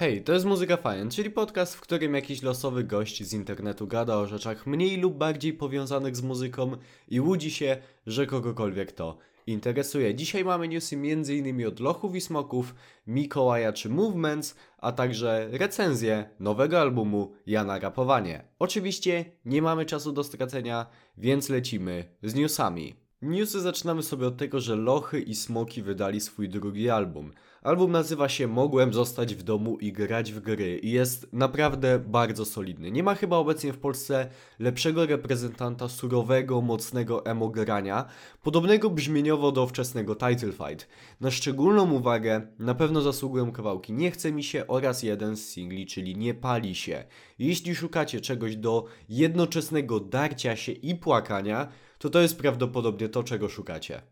Hej, to jest Muzyka Fajn, czyli podcast, w którym jakiś losowy gość z internetu gada o rzeczach mniej lub bardziej powiązanych z muzyką i łudzi się, że kogokolwiek to interesuje. Dzisiaj mamy newsy m.in. od Lochów i Smoków, Mikołaja czy Movements, a także recenzję nowego albumu Jana Rapowanie. Oczywiście nie mamy czasu do stracenia, więc lecimy z newsami. Newsy zaczynamy sobie od tego, że Lochy i Smoki wydali swój drugi album. Album nazywa się Mogłem zostać w domu i grać w gry i jest naprawdę bardzo solidny. Nie ma chyba obecnie w Polsce lepszego reprezentanta surowego, mocnego emo grania, podobnego brzmieniowo do wczesnego Title Fight. Na szczególną uwagę na pewno zasługują kawałki Nie chce mi się oraz jeden z singli, czyli Nie pali się. Jeśli szukacie czegoś do jednoczesnego darcia się i płakania, to to jest prawdopodobnie to, czego szukacie.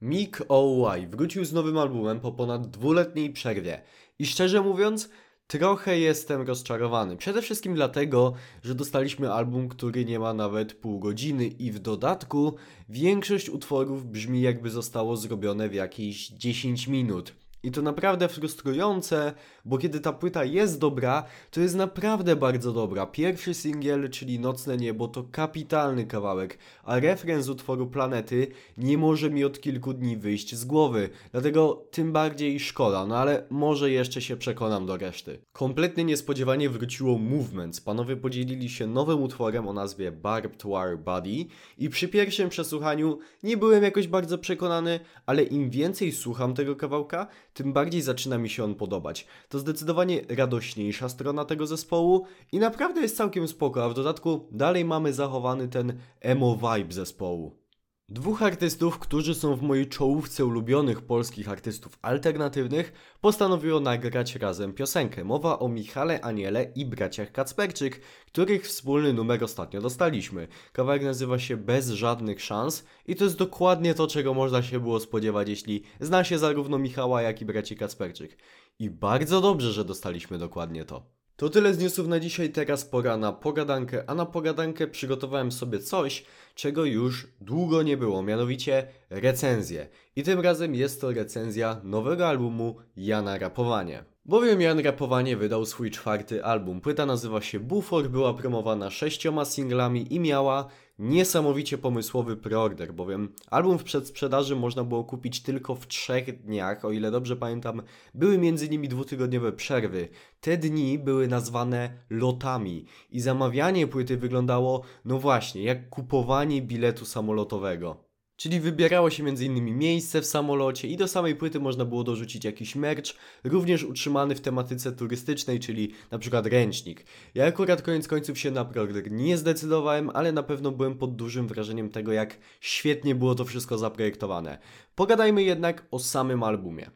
Mick O.Y. wrócił z nowym albumem po ponad dwuletniej przerwie i szczerze mówiąc, trochę jestem rozczarowany. Przede wszystkim dlatego, że dostaliśmy album, który nie ma nawet pół godziny i w dodatku większość utworów brzmi jakby zostało zrobione w jakieś 10 minut. I to naprawdę frustrujące, bo kiedy ta płyta jest dobra, to jest naprawdę bardzo dobra. Pierwszy singiel, czyli Nocne Niebo, to kapitalny kawałek, a refren z utworu Planety nie może mi od kilku dni wyjść z głowy. Dlatego tym bardziej szkoda, no ale może jeszcze się przekonam do reszty. Kompletnie niespodziewanie wróciło Movements. Panowie podzielili się nowym utworem o nazwie Barbed Wire Body i przy pierwszym przesłuchaniu nie byłem jakoś bardzo przekonany, ale im więcej słucham tego kawałka, tym bardziej zaczyna mi się on podobać. To zdecydowanie radośniejsza strona tego zespołu i naprawdę jest całkiem spoko, a w dodatku dalej mamy zachowany ten emo vibe zespołu. Dwóch artystów, którzy są w mojej czołówce ulubionych polskich artystów alternatywnych, postanowiło nagrać razem piosenkę. Mowa o Michale Aniele i braciach Kacperczyk, których wspólny numer ostatnio dostaliśmy. Kawałek nazywa się Bez żadnych szans i to jest dokładnie to, czego można się było spodziewać, jeśli zna się zarówno Michała, jak i braci Kacperczyk. I bardzo dobrze, że dostaliśmy dokładnie to. To tyle z newsów na dzisiaj, teraz pora na pogadankę, a na pogadankę przygotowałem sobie coś, czego już długo nie było, mianowicie recenzję. I tym razem jest to recenzja nowego albumu Jana Rapowanie. Bowiem Jan Rapowanie wydał swój czwarty album. Płyta nazywa się Bufor, była promowana sześcioma singlami i miała niesamowicie pomysłowy preorder, bowiem album w przedsprzedaży można było kupić tylko w trzech dniach, o ile dobrze pamiętam, były między nimi dwutygodniowe przerwy. Te dni były nazwane lotami i zamawianie płyty wyglądało, no właśnie, jak kupowanie biletu samolotowego. Czyli wybierało się m.in. miejsce w samolocie i do samej płyty można było dorzucić jakiś merch, również utrzymany w tematyce turystycznej, czyli przykład ręcznik. Ja akurat koniec końców się na preorder nie zdecydowałem, ale na pewno byłem pod dużym wrażeniem tego, jak świetnie było to wszystko zaprojektowane. Pogadajmy jednak o samym albumie.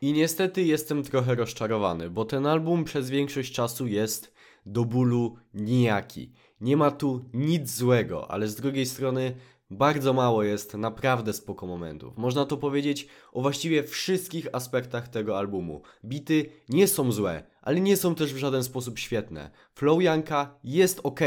I niestety jestem trochę rozczarowany, bo ten album przez większość czasu jest do bólu nijaki. Nie ma tu nic złego, ale z drugiej strony bardzo mało jest naprawdę spoko momentów. Można to powiedzieć o właściwie wszystkich aspektach tego albumu. Bity nie są złe, ale nie są też w żaden sposób świetne. Flow Janka jest ok,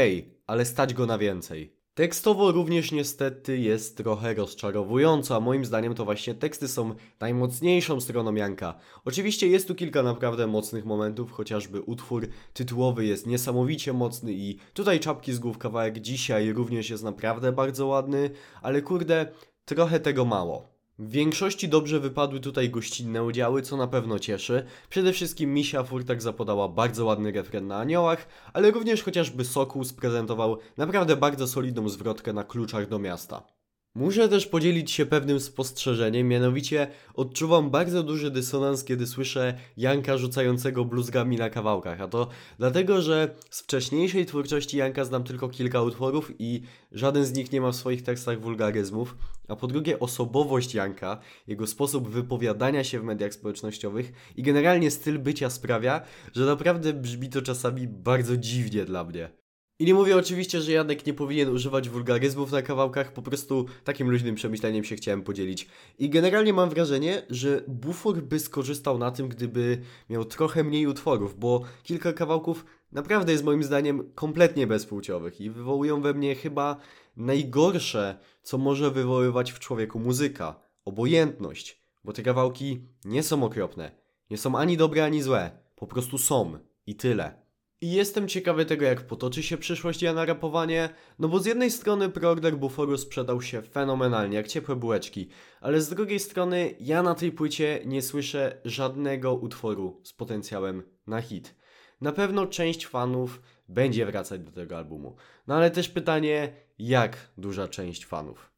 ale stać go na więcej. Tekstowo również niestety jest trochę rozczarowująco, a moim zdaniem to właśnie teksty są najmocniejszą stroną Janka. Oczywiście jest tu kilka naprawdę mocnych momentów, chociażby utwór tytułowy jest niesamowicie mocny i tutaj czapki z głów kawałek dzisiaj również jest naprawdę bardzo ładny, ale kurde, trochę tego mało. W większości dobrze wypadły tutaj gościnne udziały, co na pewno cieszy. Przede wszystkim Misia Furtak zapodała bardzo ładny refren na aniołach, ale również chociażby Sokół sprezentował naprawdę bardzo solidną zwrotkę na kluczach do miasta. Muszę też podzielić się pewnym spostrzeżeniem, mianowicie odczuwam bardzo duży dysonans, kiedy słyszę Janka rzucającego bluzgami na kawałkach, a to dlatego, że z wcześniejszej twórczości Janka znam tylko kilka utworów i żaden z nich nie ma w swoich tekstach wulgaryzmów, a po drugie osobowość Janka, jego sposób wypowiadania się w mediach społecznościowych i generalnie styl bycia sprawia, że naprawdę brzmi to czasami bardzo dziwnie dla mnie. I nie mówię oczywiście, że Janek nie powinien używać wulgaryzmów na kawałkach, po prostu takim luźnym przemyśleniem się chciałem podzielić. I generalnie mam wrażenie, że Bufor by skorzystał na tym, gdyby miał trochę mniej utworów, bo kilka kawałków naprawdę jest moim zdaniem kompletnie bezpłciowych i wywołują we mnie chyba najgorsze, co może wywoływać w człowieku muzyka obojętność, bo te kawałki nie są okropne, nie są ani dobre, ani złe. po prostu są i tyle. I jestem ciekawy tego, jak potoczy się przyszłość Jana rapowanie, no bo z jednej strony preorder Buforu sprzedał się fenomenalnie, jak ciepłe bułeczki, ale z drugiej strony ja na tej płycie nie słyszę żadnego utworu z potencjałem na hit. Na pewno część fanów będzie wracać do tego albumu, no ale też pytanie, jak duża część fanów?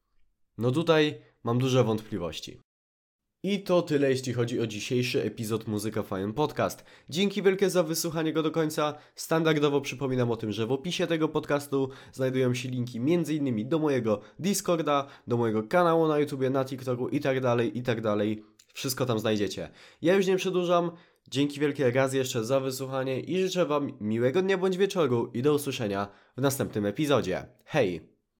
No tutaj mam duże wątpliwości. I to tyle, jeśli chodzi o dzisiejszy epizod Muzyka Fajny Podcast. Dzięki wielkie za wysłuchanie go do końca. Standardowo przypominam o tym, że w opisie tego podcastu znajdują się linki m.in. do mojego Discorda, do mojego kanału na YouTubie, na TikToku i tak dalej, i tak. Wszystko tam znajdziecie. Ja już nie przedłużam. Dzięki wielkie raz jeszcze za wysłuchanie i życzę Wam miłego dnia bądź wieczoru i do usłyszenia w następnym epizodzie. Hej!